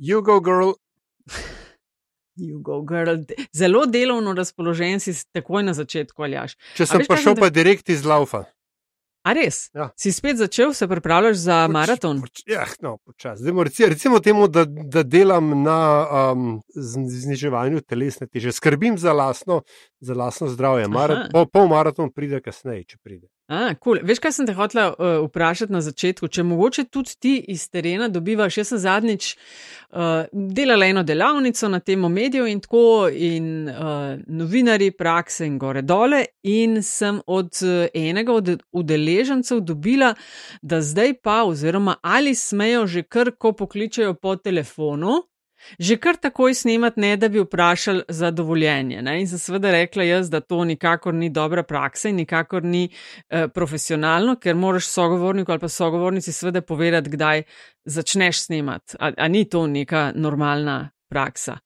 You go, girl. You go, girl. Zelo delovno razpoložen si takoj na začetku, aljaš. Če sem prišel pa direkt iz laufa. A res? Ja. Si spet začel, se pripravljaš za Poč- maraton? Poč, ja, no, počasi. Zdaj, recimo, recimo temu, da, da delam na um, zniževanju telesne teže, skrbim za lastno, za lastno zdravje. Mara, Aha. pol, pol maraton pride kasneje, če pride. A, cool. Veš, kaj sem te hotela uh, vprašati na začetku? Če mogoče tudi ti iz terena dobivaš, jaz sem zadnjič uh, delala eno delavnico na temo medijev in tako, in uh, novinari, prakse in gore dole, in sem od enega od udeležencev dobila, da zdaj pa, oziroma ali smejo že kar, ko pokličejo po telefonu. Že kar takoj snemati, ne da bi vprašali za dovoljenje. Ne? In sem seveda rekla jaz, da to nikakor ni dobra praksa in nikakor ni eh, profesionalno, ker moraš sogovorniku ali pa sogovornici seveda povedati, kdaj začneš snemati. A, a ni to neka normalna praksa?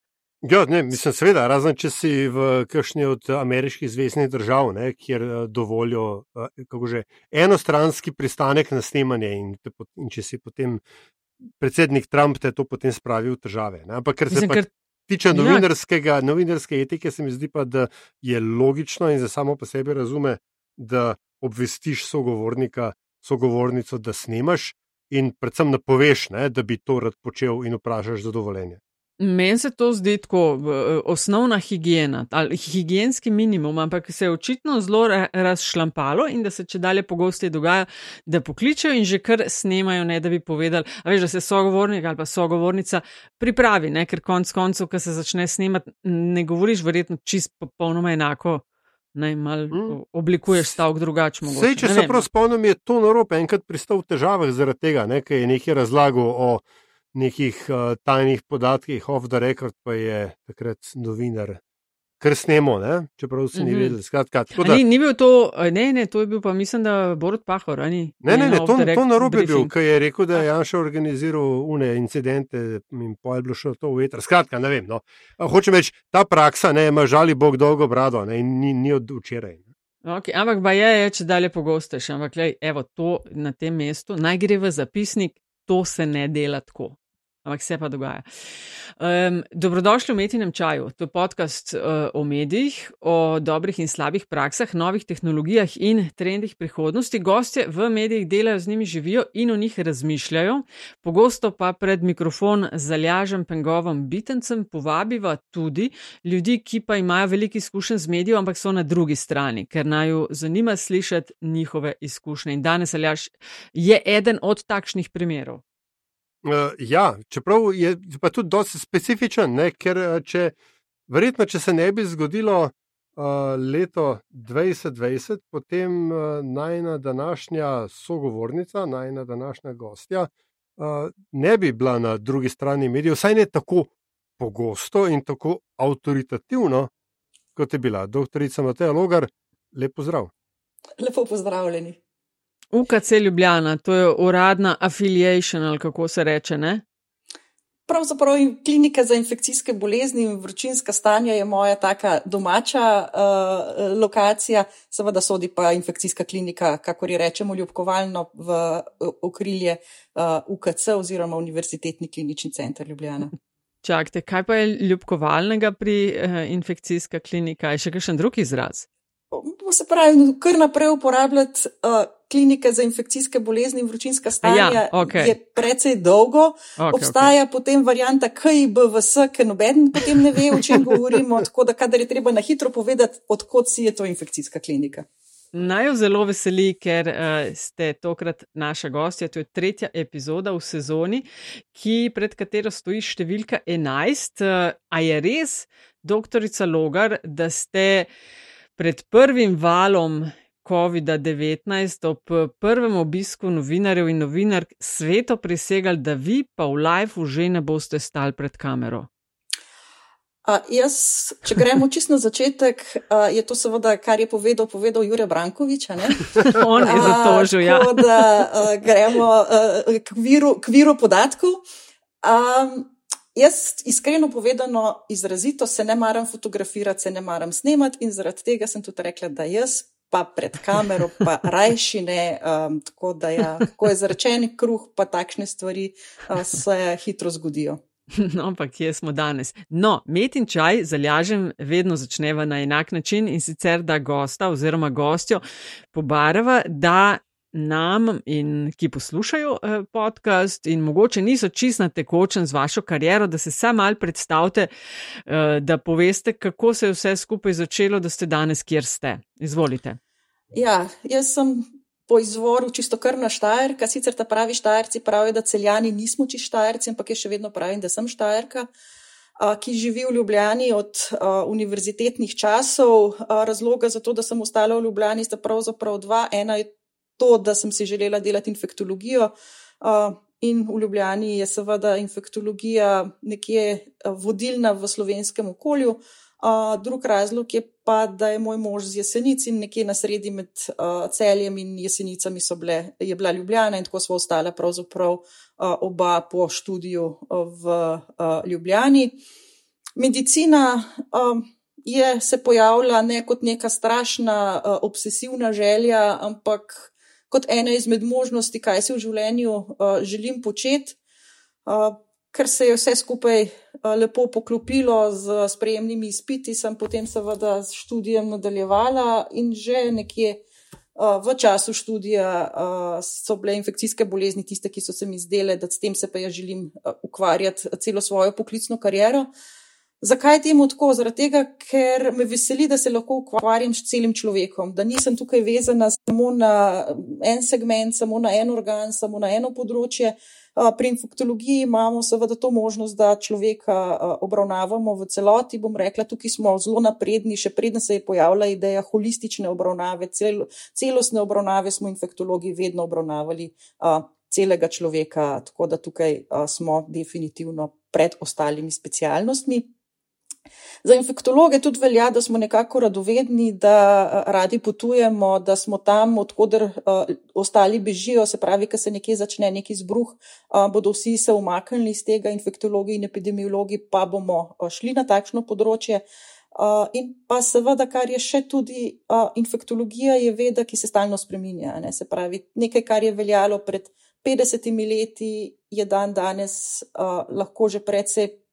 Ja, ne, mislim, seveda, razen če si v kakšni od ameriških zvezdnih držav, ne, kjer eh, dovolijo eh, že, enostranski pristanek na snemanje, in, te in če si potem predsednik Trump te to potem spravi v težave. Ne. Ampak ker se Mislim, pa ker tiče Ja. novinarskega, novinarske etike, se mi zdi pa, da je logično in za samo po sebi razume, da obvestiš sogovornika, sogovornico, da snemaš in predvsem napoveš, ne, da bi to rad počel in vprašaš za dovoljenje. Meni se to zdi tako osnovna higiena ali higijenski minimum, ampak se je očitno zelo ra- razšlampalo in da se če dalje pogosteje dogaja, da pokličejo in že kar snemajo, ne da bi povedali, a veš, da se sogovornik ali pa sogovornica pripravi, ne, ker konc koncev, ko se začne snemati, ne govoriš verjetno čist popolnoma enako. Naj mal Mm. oblikuješ stavek drugače. mogoče, Sej, če ne se vem. prav spomnim, je to narobe enkrat pristal v težavah zaradi tega, ne, ker je nekaj razlagal o nekih uh, tajnih podatkih, off the record, pa je takrat novinar kar snemo, ne, čeprav se ni Mhm. vedel. Skratka, da, Ni, ni bil to, a ne, ne, to je bil pa, mislim, da Borod Pahor, ni? ne, ne, ne, off to, to narobe je bil, ker je rekel, da je Janša organiziral une incidente in pol je bilo šlo to v veter. Skratka, ne vem. No. A Hočem reči, ta praksa ne ima žali Bog dolgo brado ne, in ni, ni od včeraj. Okay, ampak ba je, je če dalje pogostejše. Ampak, lej, evo, to na tem mestu, naj gre v zapisnik, to se ne dela tako. Ampak se pa dogaja. Um, dobrodošli v Metinem čaju. To je podcast uh, o medijih, o dobrih in slabih praksah, novih tehnologijah in trendih prihodnosti. Gostje v medijih delajo, z njimi živijo in o njih razmišljajo. Pogosto pa pred mikrofon zalažem pengovom bitencem povabiva tudi ljudi, ki pa imajo veliko izkušenj z medijem, ampak so na drugi strani, ker naj jo zanima slišati njihove izkušnje. In danes Aljaš je eden od takšnih primerov. Uh, ja, čeprav je pa tudi dosti specifičen, ne, ker eh, če, verjetno, če se ne bi zgodilo uh, leto 2020, potem uh, najna današnja sogovornica, najna današnja gostja, uh, ne bi bila na drugi strani medijev, vsaj ne tako pogosto in tako avtoritativno, kot je bila doktorica Mateja Logar. Lepo zdrav. Lepo pozdravljeni. UKC Ljubljana, to je uradna affiliation ali kako se reče, ne? Pravzaprav in klinika za infekcijske bolezni in vročinska stanja je moja taka domača uh, lokacija, seveda sodi pa infekcijska klinika, kako je rečemo, ljubkovalno v uh, okrilje uh, UKC oziroma Univerzitetni klinični center Ljubljana. Čakajte, kaj pa je ljubkovalnega pri uh, infekcijska klinika? Je še kakšen drug izraz? Se pravi, kar naprej uporabljati uh, klinike za infekcijske bolezni in vročinska stanja Ja, okej. je precej dolgo. Okay, Obstaja okay. potem varianta KIBVS, ker noben potem ne ve, o čem govorimo, tako da kadar je treba na hitro povedati, odkot si je to infekcijska klinika. Naj jo zelo veseli, ker uh, ste tokrat naša gostja. To je tretja epizoda v sezoni, ki, pred katero stoji številka 11. Uh, a je res, doktorica Logar, da ste pred prvim valom COVID-19 ob eh, prvem obisku novinarjev in novinark sveto prisegali, da vi pa v live že ne boste stali pred kamero? A, jaz, če gremo čisto na začetek, a, je to seveda, kar je povedal, povedal Jure Brankovič. On je zatožil, ja. Tako da a, gremo a, k, viru, k viru podatkov. A, jaz, iskreno povedano, izrazito se ne maram fotografirati, se ne maram snemati in zaradi tega sem tudi rekla, da jaz pa pred kamero, pa rajši ne. Um, tako da, ja, ko je zarečen kruh, pa takšne stvari uh, se hitro zgodijo. No, ampak kje smo danes? No, met in čaj zalažem vedno začneva na enak način in sicer, da gosta oziroma gostjo pobarava, da nam in ki poslušajo eh, podcast in mogoče niso čist na tekočen z vašo kariero, da se sam mal predstavite, eh, da poveste, kako se je vse skupaj začelo, da ste danes, kjer ste. Izvolite. Ja, jaz sem po izvoru čisto krna štajerka, sicer ta pravi štajerci pravijo, da celjani nismo čisto štajerci, ampak jaz še vedno pravim, da sem štajerka. Ki živi v Ljubljani od uh, univerzitetnih časov. Uh, razloga za to, da sem ostala v Ljubljani, sta pravzaprav dva. Ena je to, da sem si želela delati infektologijo. Uh, in v Ljubljani je seveda infektologija nekje vodilna v slovenskem okolju. Uh, drug razlog je pa, da je moj mož z jesenic in nekje na sredi med uh, celjem in jesenicami bile, je bila Ljubljana in tako smo ostala pravzaprav uh, oba po študiju v uh, Ljubljani. Medicina. Uh, Je se pojavila ne kot neka strašna, uh, obsesivna želja, ampak kot ena izmed možnosti, kaj si v življenju uh, želim početi, uh, ker se je vse skupaj uh, lepo poklopilo z sprejemnimi izpiti, sem potem seveda s študijem nadaljevala in že nekje. Uh, v času študija uh, so bile infekcijske bolezni tiste, ki so se mi zdele, da s tem se pa jaz želim uh, ukvarjati celo svojo poklicno kariero. Uh, Zakaj temu tako? Zaradi tega, ker me veseli, da se lahko ukvarjam s celim človekom, da nisem tukaj vezana samo na en segment, samo na en organ, samo na eno področje. Pri infektologiji imamo seveda to možnost, da človeka obravnavamo v celoti. Bom rekla, tukaj smo zelo napredni, še predtem se je pojavila ideja holistične obravnave, cel, celostne obravnave smo infektologi vedno obravnavali celega človeka, tako da tukaj smo definitivno pred ostalimi specialnostmi. Za infektologe tudi velja, da smo nekako radovedni, da eh, radi potujemo, da smo tam, odkuder uh, ostali bežijo, se pravi, ko se nekje začne neki zbruh, uh, bodo vsi se umaknili iz tega, infektologi in epidemiologi pa bomo uh, šli na takšno področje. Uh, in pa seveda, kar je še tudi uh, infektologija, je veda, ki se stalno spreminja. Ne? Se pravi, nekaj, kar je veljalo pred 50 leti, je dan danes uh, lahko že predvsej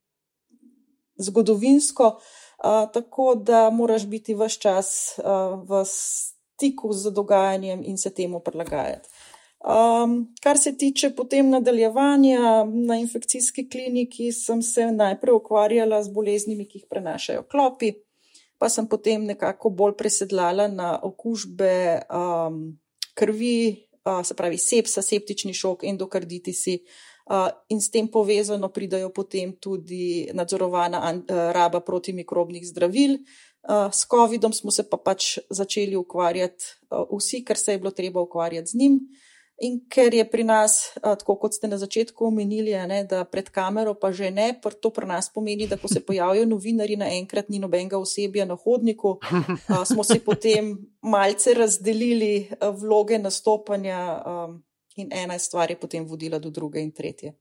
zgodovinsko, tako da moraš biti vse čas v stiku z dogajanjem in se temu prilagajati. Um, kar se tiče potem nadaljevanja na infekcijski kliniki, sem se najprej ukvarjala z boleznimi, ki jih prenašajo klopi, pa sem potem nekako bolj presedlala na okužbe um, krvi, uh, se pravi sepsa, septični šok, endokarditisi, uh, in s tem povezano pridajo potem tudi nadzorovana raba protimikrobnih zdravil. S COVID-om smo se pa pač začeli ukvarjati vsi, ker se je bilo treba ukvarjati z njim. In ker je pri nas, tako kot ste na začetku omenili, ne, da pred kamero pa že ne, to pri nas pomeni, da ko se pojavijo novinari, naenkrat ni nobenega osebja na hodniku, smo si potem malce razdelili vloge nastopanja in ena stvar je potem vodila do druge in tretje.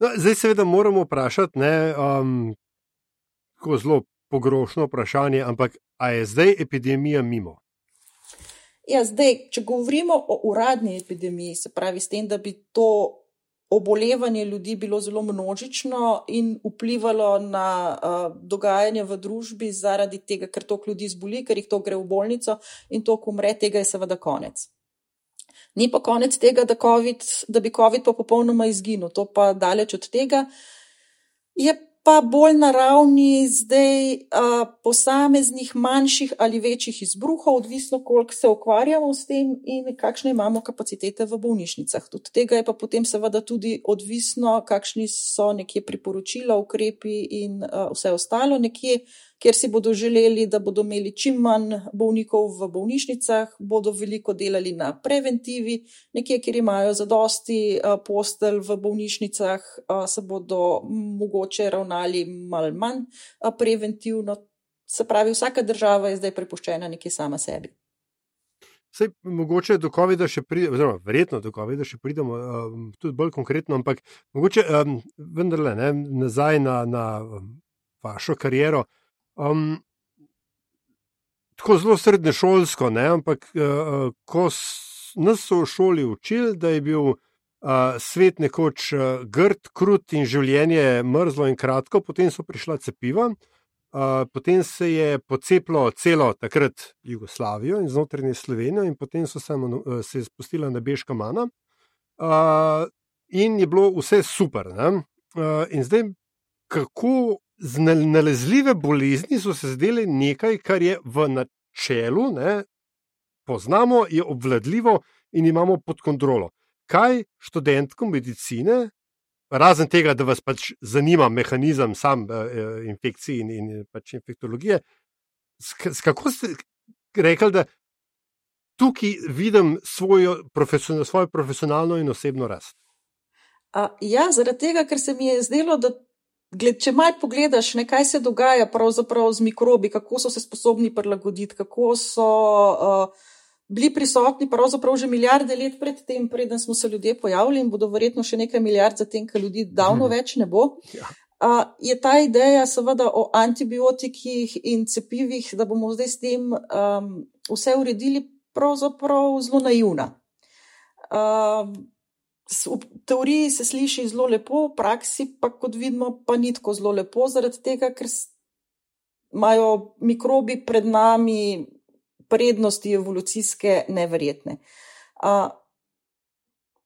No, zdaj, seveda, moramo vprašati, ne, um, tako zelo pogrošno vprašanje, ampak ali je zdaj epidemija mimo? Ja, zdaj, če govorimo o uradni epidemiji, se pravi, s tem, da bi to obolevanje ljudi bilo zelo množično in vplivalo na uh, dogajanje v družbi, zaradi tega, ker to ljudi zboli, ker jih to gre v bolnico in to, ko umre, tega je seveda konec. Ni pa konec tega, da, COVID, da bi COVID pa popolnoma izginil, to pa daleč od tega. Je pa bolj na ravni zdaj a, posameznih manjših ali večjih izbruhov, odvisno koliko se ukvarjamo s tem in kakšne imamo kapacitete v bolnišnicah. Od tega je pa potem seveda tudi odvisno, kakšni so nekje priporočila, ukrepi in a, vse ostalo nekje kjer si bodo želeli, da bodo imeli čim manj bolnikov v bolnišnicah, bodo veliko delali na preventivi, nekje, kjer imajo zadosti eh, postelj v bolnišnicah, eh, se bodo mogoče ravnali mal manj eh, preventivno. Se pravi, vsaka država je zdaj prepuščena nekje sama sebi. Sej, mogoče do COVID-a še pridemo, oziroma verjetno do COVID-a še pridemo, um, tudi bolj konkretno, ampak mogoče um, vendarle ne, nazaj na, na vašo kariero. Um, tako zelo srednješolsko, ne? ampak uh, ko nas so v šoli učili, da je bil uh, svet nekoč uh, grd, krut in življenje mrzlo in kratko, potem so prišla cepiva, uh, potem se je poceplo celo takrat Jugoslavijo in znotraj Slovenijo, in potem so se, uh, se spustila nebeška mana. Uh, in je bilo vse super. Uh, in zdaj, kako nalezljive bolezni so se zdeli nekaj, kar je v načelu, ne, poznamo, je obvladljivo in imamo pod kontrolo kaj študentkom medicine, razen tega, da vas pač zanima mehanizem sam uh, infekcij in, in pač infektologije, kako ste rekli, da tukaj vidim svojo, profesional, svojo profesionalno in osebno rast? A, ja, zaradi tega, ker se mi je zdelo, da gled, če malo pogledaš, ne, kaj se dogaja z mikrobi, kako so se sposobni prilagoditi, kako so. Uh, bili prisotni pravzaprav že milijarde let pred tem, preden smo se ljudje pojavili in bodo verjetno še nekaj milijard zatem, ker ljudi davno mhm. več ne bo. Ja. Uh, je ta ideja, seveda, o antibiotikih in cepivih, da bomo zdaj s tem um, vse uredili, pravzaprav zelo naivna. Uh, v teoriji se sliši zelo lepo, v praksi pa, kot vidimo, pa ni tako zelo lepo, zaradi tega, ker imajo mikrobi pred nami prednosti evolucijske neverjetne. Uh,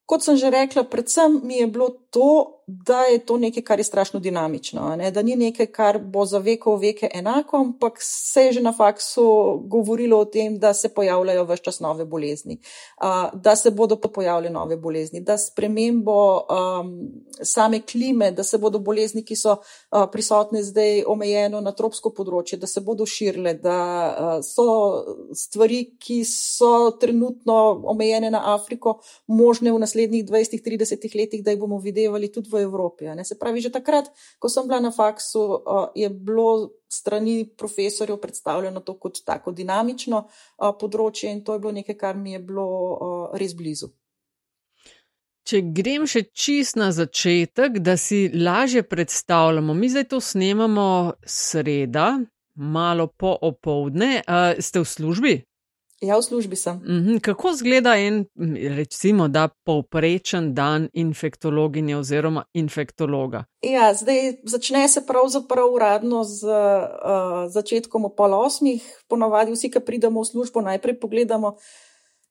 kot sem že rekla, predvsem mi je bilo to, da je to nekaj, kar je strašno dinamično, ne? da ni nekaj, kar bo za veko v veke enako, ampak se je že na faksu govorilo o tem, da se pojavljajo vse čas nove bolezni, da se bodo pa pojavljale nove bolezni, da spremembo um, same klime, da se bodo bolezni, ki so uh, prisotne zdaj omejeno na tropsko področje, da se bodo širile, da uh, so stvari, ki so trenutno omejene na Afriko, možne v naslednjih 20-30 letih, da jih bomo videli tudi v Evropi. Se pravi, že takrat, ko sem bila na faksu, je bilo strani profesorjev predstavljeno to kot tako dinamično področje in to je bilo nekaj, kar mi je bilo res blizu. Če grem še čist na začetek, da si lažje predstavljamo, mi zdaj to snemamo sreda, malo po opoldne, ste v službi? Ja, v službi sem. Mhm, kako izgleda en, recimo, da povprečen dan infektologinje oziroma infektologa? Ja, zdaj začne se pravzaprav uradno z uh, začetkom ob pol osmih. Ponovadi vsi, ki pridemo v službo, najprej pogledamo,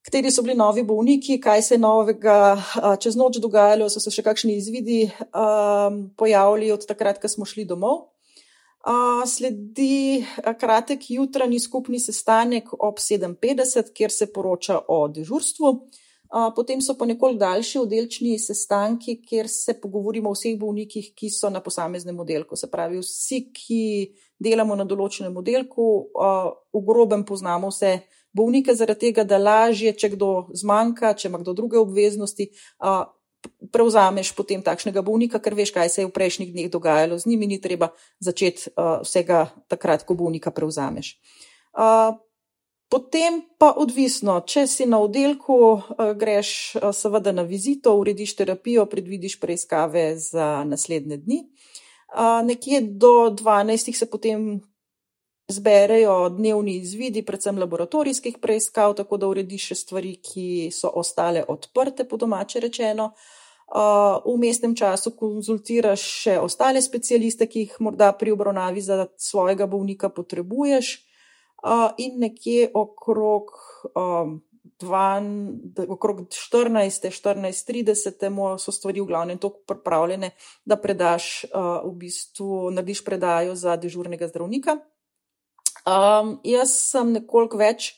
kateri so bili novi bolniki, kaj se je novega uh, čez noč dogajalo, so se še kakšni izvidi um, pojavili od takrat, ko smo šli domov sledi kratek jutranji skupni sestanek ob 7:50, kjer se poroča o dežurstvu. Potem so pa nekoliko daljši oddelčni sestanki, kjer se pogovorimo o vseh bolnikih, ki so na posameznem oddelku. Se pravi, vsi, ki delamo na določenem oddelku, v grobem poznamo vse bolnike, zaradi tega, da lažje, če kdo zmanjka, če ima kdo druge obveznosti, prevzameš potem takšnega bolnika, ker veš, kaj se je v prejšnjih dneh dogajalo z njimi, ni treba začeti uh, vsega takrat, ko bolnika prevzameš. Uh, potem pa odvisno, če si na oddelku, uh, greš seveda na vizito, urediš terapijo, predvidiš preiskave za naslednje dni. Nekje do 12. se potem zberejo dnevni izvidi, predvsem laboratorijskih preiskav, tako da urediš še stvari, ki so ostale odprte, po domače rečeno. V mestnem času konzultiraš še ostale specialiste, ki jih morda pri obravnavi za svojega bolnika potrebuješ, in nekje okrog, dvan, okrog 14, 14-30 so stvari v glavnem tako pripravljene, da predaš, v bistvu narediš predajo za dežurnega zdravnika. Um, jaz sem nekoliko več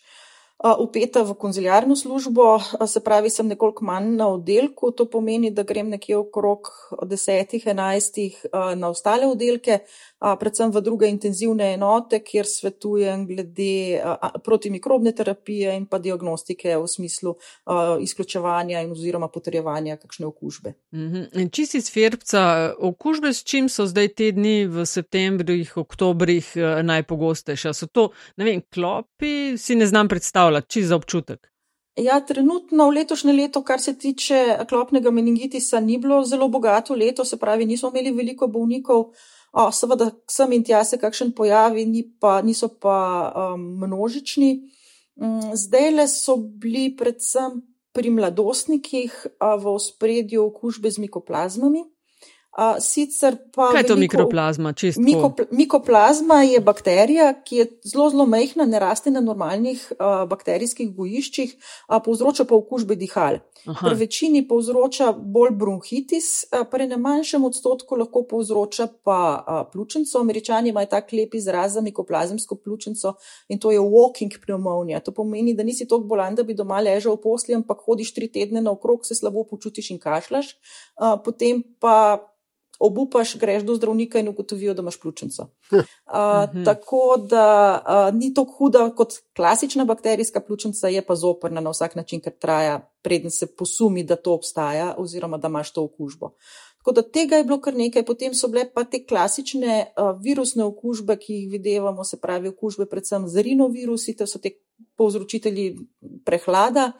upeta v konziliarno službo, se pravi, sem nekoliko manj na oddelku, to pomeni, da grem nekje okrog desetih, enajstih na ostale oddelke, predvsem v druge intenzivne enote, kjer svetujem glede protimikrobne terapije in pa diagnostike v smislu izključevanja in oziroma potrjevanja kakšne okužbe. Mhm. Če si iz Ferbca, okužbe s čim so zdaj te dni v septembrih, oktobrih najpogostejša? So to, ne vem, klopi, si ne znam predstavljati, či za občutek. Ja, trenutno v letošnje leto, kar se tiče klopnega meningitisa, ni bilo zelo bogato leto, se pravi, nismo imeli veliko bolnikov. O, seveda, sem in tja se kakšen pojavi, ni pa, niso pa um, množični. Mm, zdaj le so bili predvsem pri mladostnikih v ospredju okužbe z mikoplazmami. Uh, sicer pa. Kaj je to mikroplazma? Mikopl mikoplazma je bakterija, ki je zelo, zelo mehna, ne raste na normalnih uh, bakterijskih gojiščih, uh, povzroča pa okužbe dihal. Pri večini povzroča bolj bronhitis, uh, pri ne manjšem odstotku lahko povzroča pa uh, pljučnico. Američani imajo tak lep izraz za mikoplazmsko pljučnico in to je walking pneumonija. To pomeni, da nisi tako bolan, da bi doma ležal v posli, ampak hodiš tri tedne naokrog, se slabo počutiš in kašlaš. Uh, potem pa obupaš, greš do zdravnika in ugotovijo, da imaš pljučnico. Uh, tako da uh, ni tako huda kot klasična bakterijska pljučnica, je pa zoprna na vsak način, ker traja, preden se posumi, da to obstaja, oziroma da imaš to okužbo. Tako da tega je bilo kar nekaj, potem so bile pa te klasične uh, virusne okužbe, ki jih videvamo, se pravi okužbe predvsem z rinovirusi, to so te povzročitelji prehlada.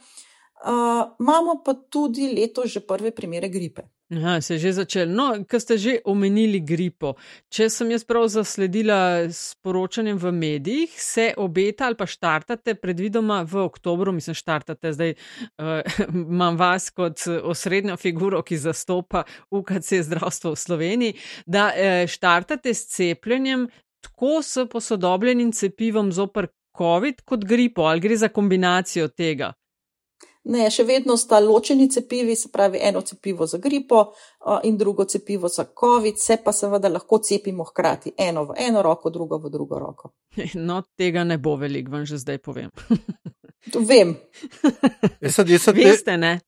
Uh, imamo pa tudi leto že prve primere gripe. Aha, se je že začel. No, ker ste že omenili gripo. Če sem jaz prav zasledila s poročanjem v medijih, se obeta ali pa štartate predvidoma v oktobru, mislim, štartate zdaj, uh, imam vas kot osrednjo figuro, ki zastopa UKC zdravstvo v Sloveniji, da uh, štartate s cepljenjem tako s posodobljenim cepivom zopr COVID kot gripo, ali gre za kombinacijo tega? Ne, še vedno sta ločeni cepivi, se pravi eno cepivo za gripo in drugo cepivo za COVID, se pa seveda lahko cepimo hkrati, eno v eno roko, drugo v drugo roko. No, tega ne bo veliko, vam že zdaj povem. Vem. jaz sem, jaz sem, Veste, ne?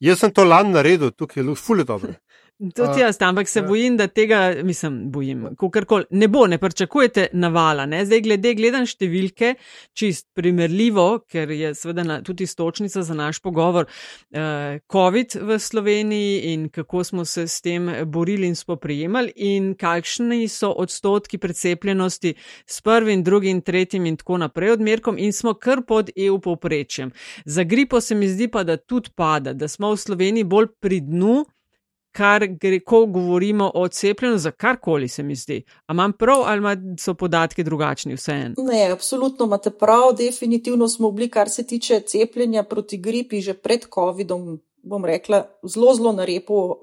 Jaz sem to lan naredil, tukaj je fulje dobro. Tudi jaz, ampak se ja. bojim, da tega, mislim, bojim, kakorkoli ne bo, ne pričakujete navala. Ne? Zdaj, glede gledam številke, čist primerljivo, ker je seveda tudi stočnica za naš pogovor, uh, COVID v Sloveniji in kako smo se s tem borili in spoprijemali in kakšni so odstotki precepljenosti s prvim, drugim, tretjim in tako naprej odmerkom in smo kar pod EU povprečjem. Za gripo se mi zdi pa, da tudi pada, da smo v Sloveniji bolj pri dnu kar gre, ko govorimo o cepljenju, za karkoli se mi zdi. A imam prav ali so podatki drugačni vseeno? Ne, absolutno imate prav. Definitivno smo bili, kar se tiče cepljenja proti gripi, že pred COVID-om. Bom rekla, zelo, zelo na repu uh,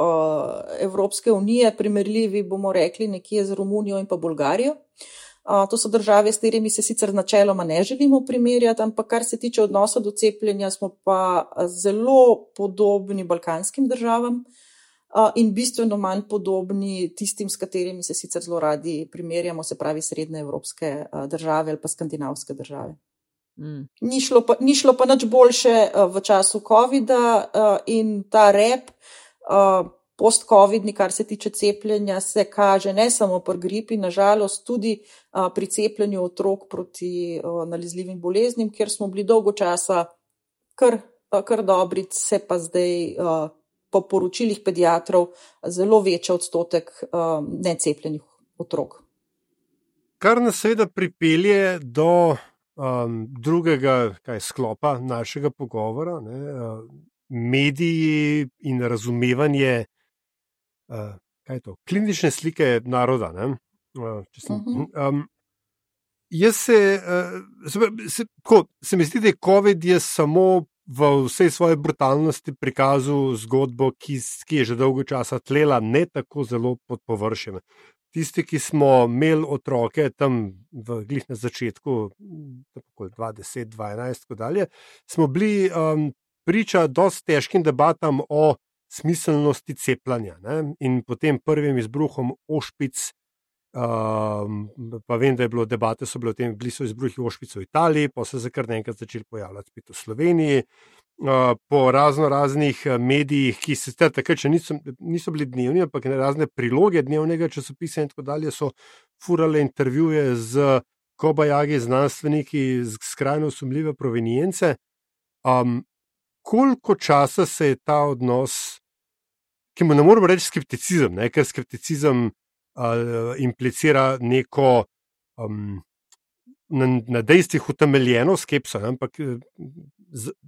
Evropske unije, primerljivi bomo rekli nekje z Romunijo in pa Bolgarijo. Uh, to so države, s katerimi se sicer načeloma ne želimo primerjati, ampak kar se tiče odnosa do cepljenja, smo pa zelo podobni balkanskim državam. Uh, in bistveno manj podobni tistim, s katerimi se sicer zelo radi primerjamo, se pravi srednje evropske države ali pa skandinavske države. Mm. Ni, šlo pa, ni šlo pa nič boljše v času COVID-a in ta rep. Post-COVID-ni, kar se tiče cepljenja, se kaže ne samo pri gripi, nažalost tudi a, pri cepljenju otrok proti a, nalezljivim boleznim, kjer smo bili dolgo časa kar, a, kar dobri, se pa zdaj po poročilih pediatrov zelo večji odstotek um, necepljenih otrok. Kar nas seveda pripelje do um, drugega kaj, sklopa našega pogovora, ne, uh, mediji in razumevanje uh, to, klinične slike naroda. Ne, uh, sem, uh -huh. um, jaz se, uh, se, se, ko, se mi zdi, da je COVID je samo v vsej svoji brutalnosti prikazal zgodbo, ki, ki je že dolgo časa tlela, ne tako zelo pod površjem. Tisti, ki smo imeli otroke tam v glih na začetku, tako 20, 2011, tako dalje, smo bili um, priča dosti težkim debatam o smiselnosti cepljenja. In potem prvim izbruhom ošpic, um, pa vem, da je bilo debate, so bile o tem, bili so izbruhi ošpic v Italiji, pa se kar nekaj začeli pojavljati spet v Sloveniji. Uh, po razno raznih uh, medijih, ki se takrat še niso, niso bili dnevni, ampak razne priloge dnevnega časopisa in tako dalje, so furale intervjuje z kobajagi, znanstveniki z skrajno sumljive provenience. Um, koliko časa se je ta odnos, ki mu ne moremo reči skepticizem, ne? ker skepticizem uh, implicira neko um, na, na dejstvih utemeljeno skepso, ne? ampak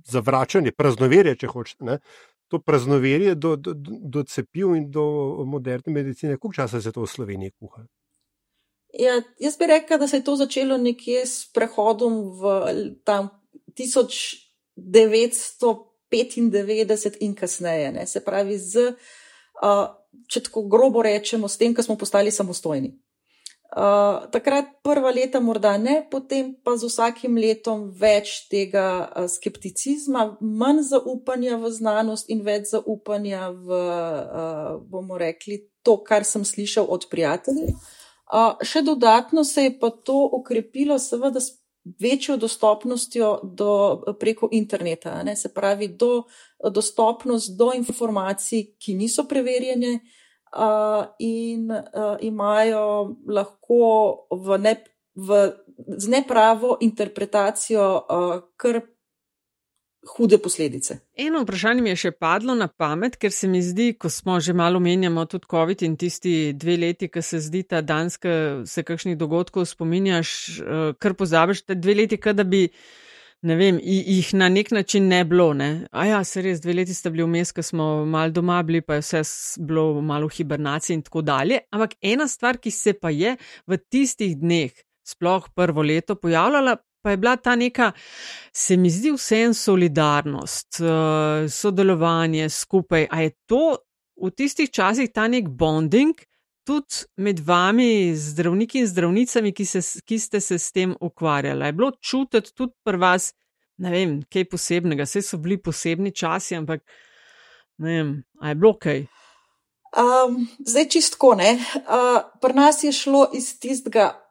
zavračanje, praznoverje, če hočete. Ne? To praznoverje do, do, do cepiv in do moderne medicine, koliko časa se to v Sloveniji kuha? Ja, jaz bi rekel, da se je to začelo nekje s prehodom v tam 1995, 95 in kasneje. Ne? Se pravi, z, uh, če tako grobo rečemo, s tem, ko smo postali samostojni. Uh, takrat prva leta morda ne, potem pa z vsakim letom več tega uh, skepticizma, manj zaupanja v znanost in več zaupanja v, uh, bomo rekli, to, kar sem slišal od prijateljev. Uh, še dodatno se je pa to okrepilo, seveda, s večjo dostopnostjo do, preko interneta, ne? se pravi, do, dostopnost do informacij, ki niso preverjene uh, in uh, imajo lahko v ne, v, z nepravo interpretacijo uh, kar hude posledice. Eno vprašanje mi je še padlo na pamet, ker se mi zdi, ko smo že malo menjamo tudi COVID in tisti dve leti, ki se zdi ta danska, se kakšnih dogodkov spominjaš, kar pozabiš, te dve leti, kada bi ne vem, jih na nek način ne bilo. Ne? A ja, se res, dve leti sta bili vmes, ko smo mal doma bili, pa je vse bilo malo v hibernaciji in tako dalje. Ampak ena stvar, ki se pa je v tistih dneh, sploh prvo leto, pojavljala, pa je bila ta neka, se mi zdi, vsem solidarnost, eh, sodelovanje skupaj. A je to v tistih časih ta nek bonding? Tudi med vami, zdravniki in zdravnicami, ki, se, ki ste se s tem ukvarjali, je bilo čutiti tudi pri vas, ne vem, kaj posebnega, vse so bili posebni časi, ampak ne vem, a je bilo kaj. Um, zdaj čistko ne. Uh, pri nas je šlo iz tistega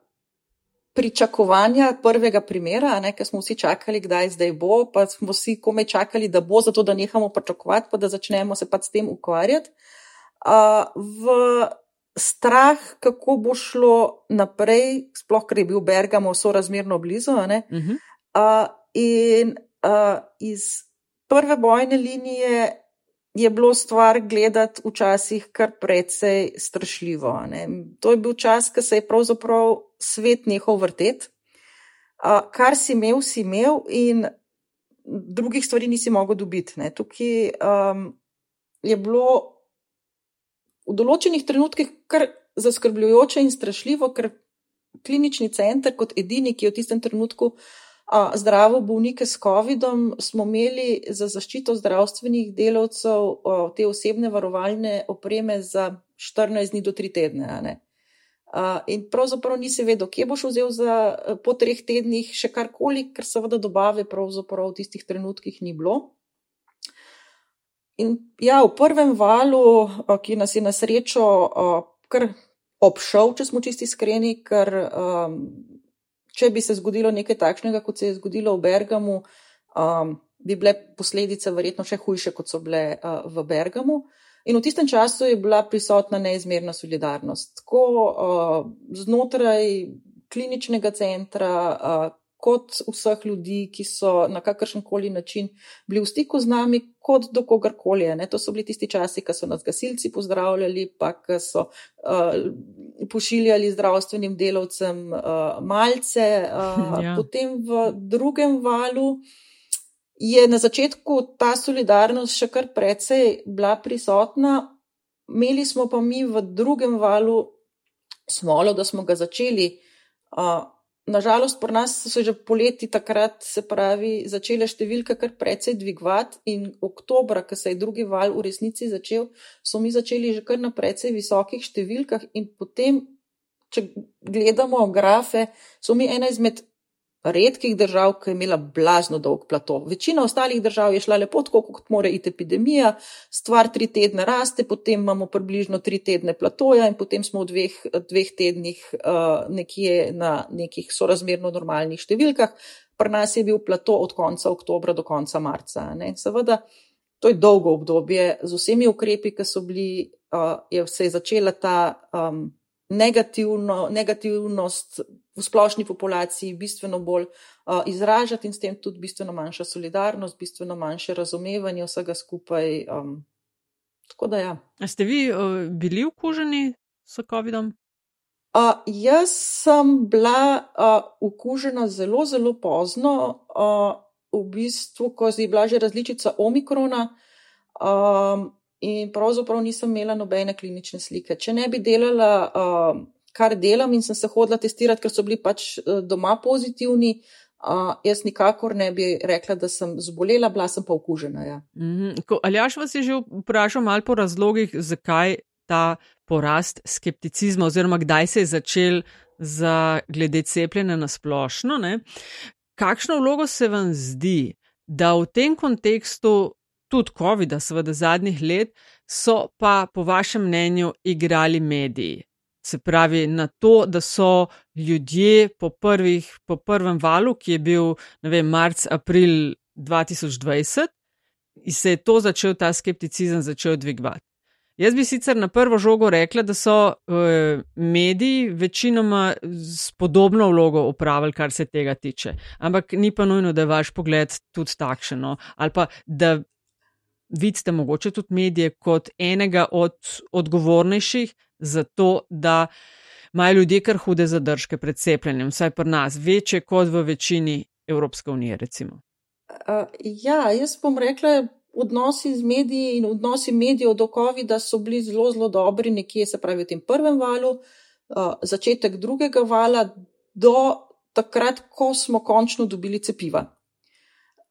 pričakovanja prvega primera, ker smo vsi čakali, kdaj zdaj bo, pa smo vsi komaj čakali, da bo, zato da nehamo pričakovati, pa da začnemo se pa s tem ukvarjati. Uh, v strah, kako bo šlo naprej, sploh ker je bil Bergamo sorazmerno blizu. Uh -huh. uh, in uh, iz prve bojne linije je bilo stvar gledati včasih kar precej strašljivo. Ne? To je bil čas, ko se je pravzaprav svet nehal vrteti. Uh, kar si imel, si imel, in drugih stvari nisi mogel dobiti. Ne? Tukaj um, je bilo v določenih trenutkih kar zaskrbljujoče in strašljivo, ker klinični center, kot edini, ki je v tistem trenutku zdravo bolnike s COVID-om, smo imeli za zaščito zdravstvenih delavcev te osebne varovalne opreme za 14 dni do 3 tedne. In pravzaprav nisi vedel, kje boš vzel za, po treh tednih še karkoli, ker seveda dobave pravzaprav v tistih trenutkih ni bilo. In ja, v prvem valu, ki nas je na srečo kar obšel, če smo čisti iskreni, ker um, če bi se zgodilo nekaj takšnega, kot se je zgodilo v Bergamu, um, bi bile posledice verjetno še hujše, kot so bile uh, v Bergamu. In v tistem času je bila prisotna neizmerna solidarnost, tako uh, znotraj kliničnega centra, uh, kot vseh ljudi, ki so na kakršen koli način bili v stiku z nami, kot do kogarkoli. Ne? To so bili tisti časi, ko so nas gasilci pozdravljali, pa ko so uh, pošiljali zdravstvenim delavcem uh, malce. Uh, ja. Potem v drugem valu. Je na začetku ta solidarnost še kar precej bila prisotna, imeli smo pa mi v drugem valu smolo, da smo ga začeli uh, Nažalost, pri nas so se že poleti takrat, se pravi, začele številke kar precej dvigovati, in oktober, ko se je drugi val v resnici začel, so mi začeli že kar na precej visokih številkah, in potem, če gledamo grafe, so mi ena izmed redkih držav, ki je imela blazno dolg plato. Večina ostalih držav je šla lepo, tako kot mora iti epidemija, stvar tri tedne raste, potem imamo približno tri tedne platoja in potem smo v dveh, dveh tednih uh, nekje na nekih sorazmerno normalnih številkah. Pri nas je bil plato od konca oktobra do konca marca. Ne? Seveda, to je dolgo obdobje z vsemi ukrepi, ki so bili, uh, je se je začela ta. Um, negativno, negativnost v splošni populaciji bistveno bolj uh, izražati in s tem tudi bistveno manjša solidarnost, bistveno manjše razumevanje vsega skupaj. Um, tako da ja. A ste vi uh, bili okuženi s COVID-om? Uh, jaz sem bila uh, okužena zelo, zelo pozno, uh, v bistvu, ko je bila že različica omikrona. Um, in pravzaprav nisem imela nobene klinične slike. Če ne bi delala, uh, kar delam in sem se hodila testirati, ker so bili pač uh, doma pozitivni, Uh, jaz nikakor ne bi rekla, da sem zbolela, bila sem pa okužena. Ja. Mm -hmm. Aljaš vas je že vprašal malo po razlogih, zakaj ta porast skepticizma oziroma kdaj se je začel za glede cepljenja na splošno. Ne? Kakšno vlogo se vam zdi, da v tem kontekstu tudi COVID-a, seveda zadnjih let, so pa po vašem mnenju igrali mediji? Se pravi, na to, da so ljudje po, prvih, po prvem valu, ki je bil, vem, marc, april 2020, in se je to začel, ta skepticizem začel dvigovati. Jaz bi sicer na prvo žogo rekla, da so uh, mediji večinoma s podobno vlogo upravili, kar se tega tiče. Ampak ni pa nujno, da je vaš pogled tudi takšen. No? Ali pa da vidite mogoče tudi medije kot enega od odgovornejših za to, da imajo ljudje kar hude zadržke pred cepljenjem, vsaj pri nas, večje kot v večini Evropske unije. Recimo. Uh, ja, jaz bom rekla, odnosi z mediji in odnosi medijev do COVID-a so bili zelo, zelo dobri, nekje se pravi v tem prvem valu, uh, začetek drugega vala, do takrat, ko smo končno dobili cepiva.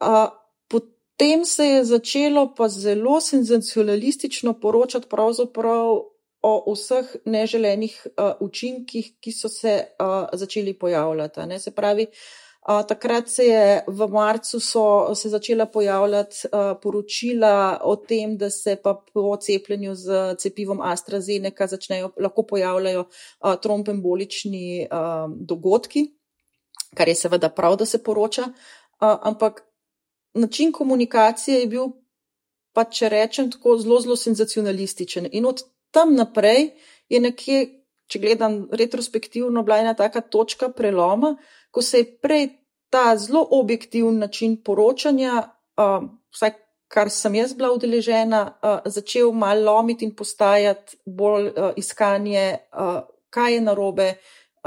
Uh, potem se je začelo pa zelo senzacionalistično poročati pravzaprav o vseh neželenih uh, učinkih, ki so se uh, začeli pojavljati. Ne? Se pravi, uh, takrat se je v marcu se začela pojavljati uh, poročila o tem, da se pa po cepljenju z cepivom AstraZeneca začnejo lahko pojavljajo uh, trombembolični uh, dogodki, kar je seveda prav, da se poroča, uh, ampak način komunikacije je bil, pa če rečem tako, zelo, zelo senzacionalističen. In od tam naprej je nekje, če gledam retrospektivno, bila ena taka točka preloma, ko se je prej ta zelo objektiven način poročanja, uh, vsaj kar sem jaz bila udeležena, uh, začel malo lomiti in postajati bolj uh, iskanje, uh, kaj je narobe,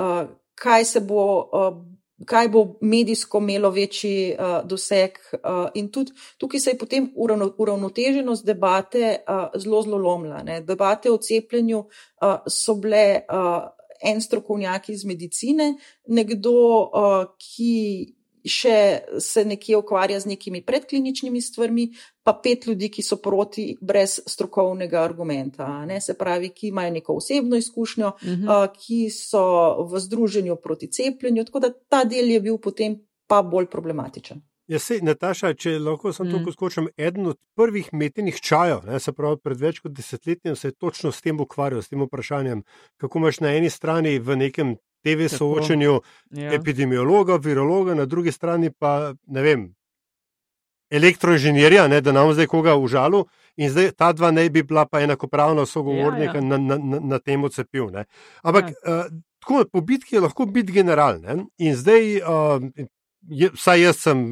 uh, kaj se bo. Uh, Kaj bo medijsko imelo večji uh, doseg, uh, in tudi tukaj se je potem uravno, uravnoteženost debate uh, zelo, zelo lomila. Ne. Debate o cepljenju uh, so bile uh, en strokovnjak iz medicine, nekdo, uh, ki še se nekje ukvarja z nekimi predkliničnimi stvarmi, pa pet ljudi, ki so proti, brez strokovnega argumenta. Ne? Se pravi, ki imajo neko osebno izkušnjo, uh -huh. uh, ki so v združenju proti cepljenju. Tako da ta del je bil potem pa bolj problematičen. Ja, se, Nataša, če lahko sem mm. to skočil, eden od prvih metenih čajev, se pravi, pred več kot desetletjem se je točno s tem ukvarjal, s tem vprašanjem, kako imaš na eni strani v nekem TV Tako. soočenju ja. epidemiologa, virologa, na drugi strani pa ne vem, elektroinženirja, ne, da nam zdaj koga užalu. In zdaj ta dva ne bi bila pa enakopravna sogovornika ja, ja. na, na, na, na tem cepivu. Ampak ja. uh, tako, po bitki je lahko biti general. Ne? In zdaj, uh, je, vsaj jaz sem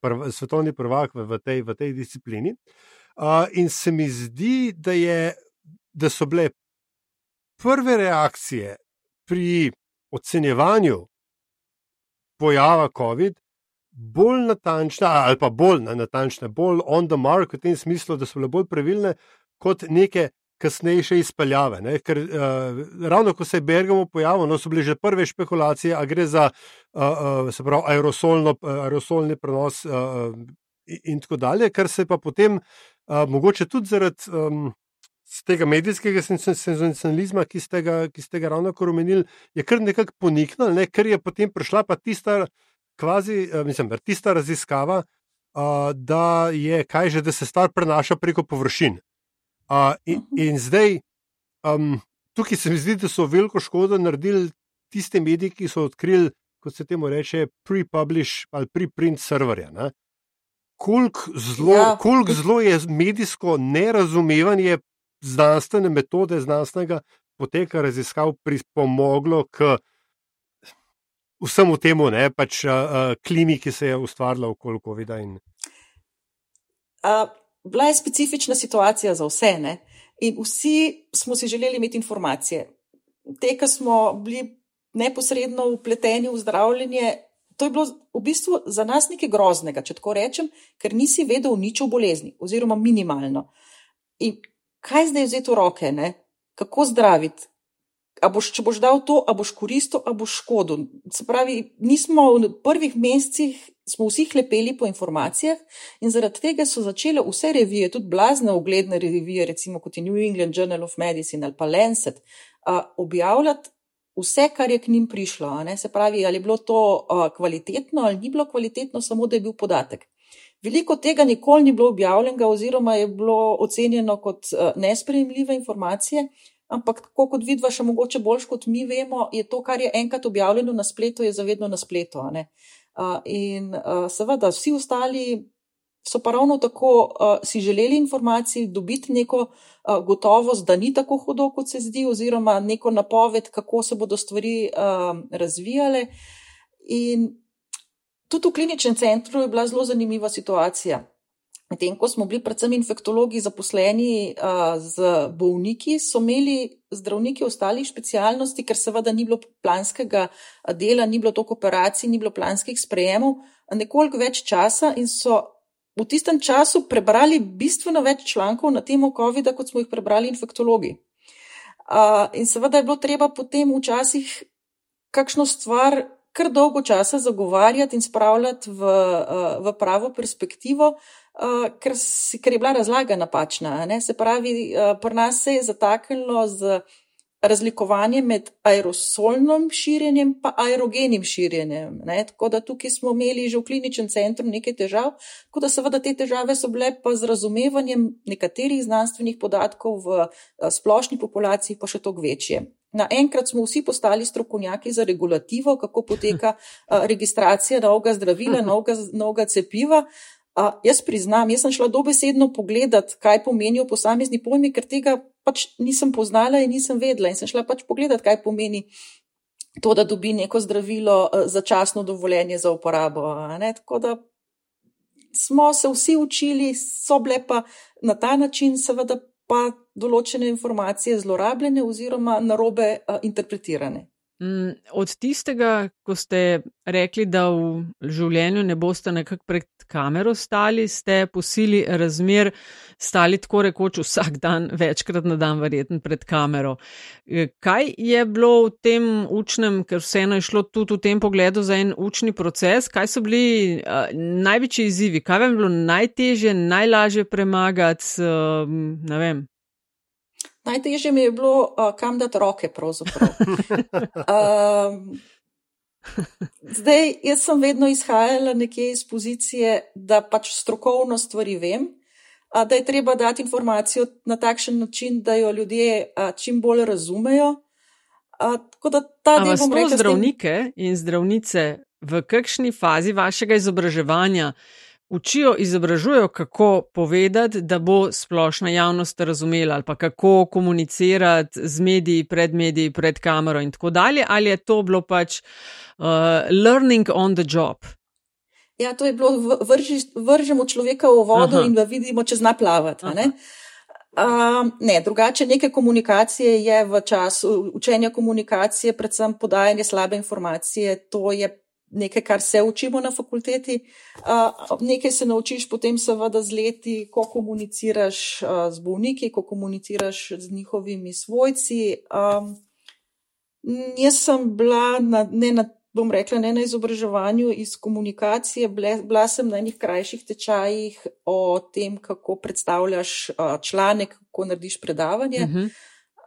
prv, svetovni prvak v, v, tej, v tej disciplini. Uh, in se mi zdi, da, je, da so bile prve reakcije pri ocenjevanju pojava COVID bolj natančne, ali pa bolj natančne, bolj on the mark, v tem smislu, da so bile bolj pravilne kot neke kasnejše izpeljave. Ne? Ker uh, ravno ko se je Bergamo pojavil, no, so bile že prve špekulacije, a gre za uh, uh, pravi, aerosolno, aerosolni prenos uh, in tako dalje, kar se pa potem uh, mogoče tudi zaradi. Um, Z tega medijskega senzacionalizma, ki ste ga, ki ste ga ravno kar omenili, je kar nekako poniknil, ne? ker je potem prišla pa tista, kvazi, mislim, tista raziskava, uh, da je kaj že, da se stvar prenaša preko površin. Uh, in, in zdaj, um, tukaj se mi zdi, da so veliko škodo naredili tiste medije, ki so odkrili, kot se temu reče, pre-publish ali pre-print serverja. Koliko zelo, ja. kolik zelo je medijsko nerazumevanje znanstvene metode, znanstvenega poteka raziskav pripomoglo k vsemu temu, ne pač uh, klimi, ki se je ustvarila okoli COVID-a. In... Uh bila je specifična situacija za vse, ne? in vsi smo si želeli imeti informacije. Te, ki smo bili neposredno upleteni v zdravljenje, to je bilo v bistvu za nas nekaj groznega, če tako rečem, ker nisi vedel nič o bolezni, oziroma minimalno. In kaj zdaj vzeti v roke, ne? kako zdraviti? a boš, če boš dal to, a boš koristil, a boš škodil. Se pravi, nismo v prvih mesecih, smo vsi hlepeli po informacijah in zaradi tega so začele vse revije, tudi blazne ugledne revije, recimo kot je New England Journal of Medicine ali pa Lancet, objavljati vse, kar je k njim prišlo. Se pravi, ali je bilo to kvalitetno ali ni bilo kvalitetno, samo da je bil podatek. Veliko tega nikoli ni bilo objavljenega, oziroma je bilo ocenjeno kot nesprejemljive informacije, ampak tako kot vidva, še mogoče bolj kot mi vemo, je to, kar je enkrat objavljeno na spletu, je zavedno na spletu. In uh, seveda, vsi ostali so pa ravno tako uh, si želeli informacij, dobiti neko uh, gotovost, da ni tako hudo, kot se zdi, oziroma neko napoved, kako se bodo stvari uh, razvijale. In tudi v kliničnem centru je bila zelo zanimiva situacija. Medtem ko smo bili predvsem infektologi zaposleni uh, z bolniki, so imeli zdravniki ostalih specialnosti, ker seveda ni bilo planskega dela, ni bilo toliko operacij, ni bilo planskih sprejemov, nekoliko več časa in so v tistem času prebrali bistveno več člankov na temo COVID-a, kot smo jih prebrali infektologi. Uh, in seveda je bilo treba potem včasih kakšno stvar kar dolgo časa zagovarjati in spravljati v, uh, v pravo perspektivo. Uh, ker, ker je bila razlaga napačna. Ne? Se pravi, uh, pri nas se je zataknilo z razlikovanjem med aerosolnim širjenjem in aerogenim širjenjem. Ne? Tako da tukaj smo imeli že v kliničnem centru nekaj težav, tako da seveda te težave so bile pa z razumevanjem nekaterih znanstvenih podatkov v splošni populaciji pa še toliko večje. Naenkrat smo vsi postali strokovnjaki za regulativo, kako poteka uh, registracija novega zdravila, novega, novega cepiva. Uh, jaz priznam, jaz sem šla dobesedno pogledat, kaj pomenijo posamezni pojmi, ker tega pač nisem poznala in nisem vedela. In sem šla pač pogledat, kaj pomeni to, da dobi neko zdravilo začasno dovoljenje za uporabo. Tako da smo se vsi učili, so bile pa na ta način, seveda, pa določene informacije zlorabljene oziroma narobe uh, interpretirane. Mm, od tistega, ko ste rekli, da v življenju ne boste nekako pred kamero stali, ste po sili razmer stali tako rekoč vsak dan, večkrat na dan, verjetno pred kamero. E, kaj je bilo v tem učnem, ker vseeno je šlo tudi v tem pogledu za en učni proces, kaj so bili uh, največji izzivi, kaj vam je bilo najtežje, najlažje premagati, uh, ne vem. Najtežje mi je bilo, uh, kam dati roke. um, zdaj, jaz sem vedno izhajala nekje iz pozicije, da pač strokovno stvari vem, uh, da je treba dati informacijo na takšen način, da jo ljudje uh, čim bolj razumejo. Uh, Ampak smo zdravnike in zdravnice v kakšni fazi vašega izobraževanja? Učijo, izobražujejo, kako povedati, da bo splošna javnost razumela, ali pa kako komunicirati z mediji, pred mediji, pred kamero in tako dalje, ali je to bilo pač uh, learning on the job. Ja, to je bilo, vrži, vržemo človeka v vodo Aha. in ga vidimo, če zna plavati. Ne? Um, ne, drugače, neke komunikacije je v času učenja komunikacije, predvsem podajanje slabe informacije, to je nekaj, kar se učimo na fakulteti, nekaj se naučiš potem, seveda, z leti, ko komuniciraš z bolniki, ko komuniciraš z njihovimi svojci. Jaz sem bila, na, ne na, bom rekla, ne na izobraževanju iz komunikacije, bila sem na enih krajših tečajih o tem, kako predstavljaš članek, kako narediš predavanje. Uh mhm.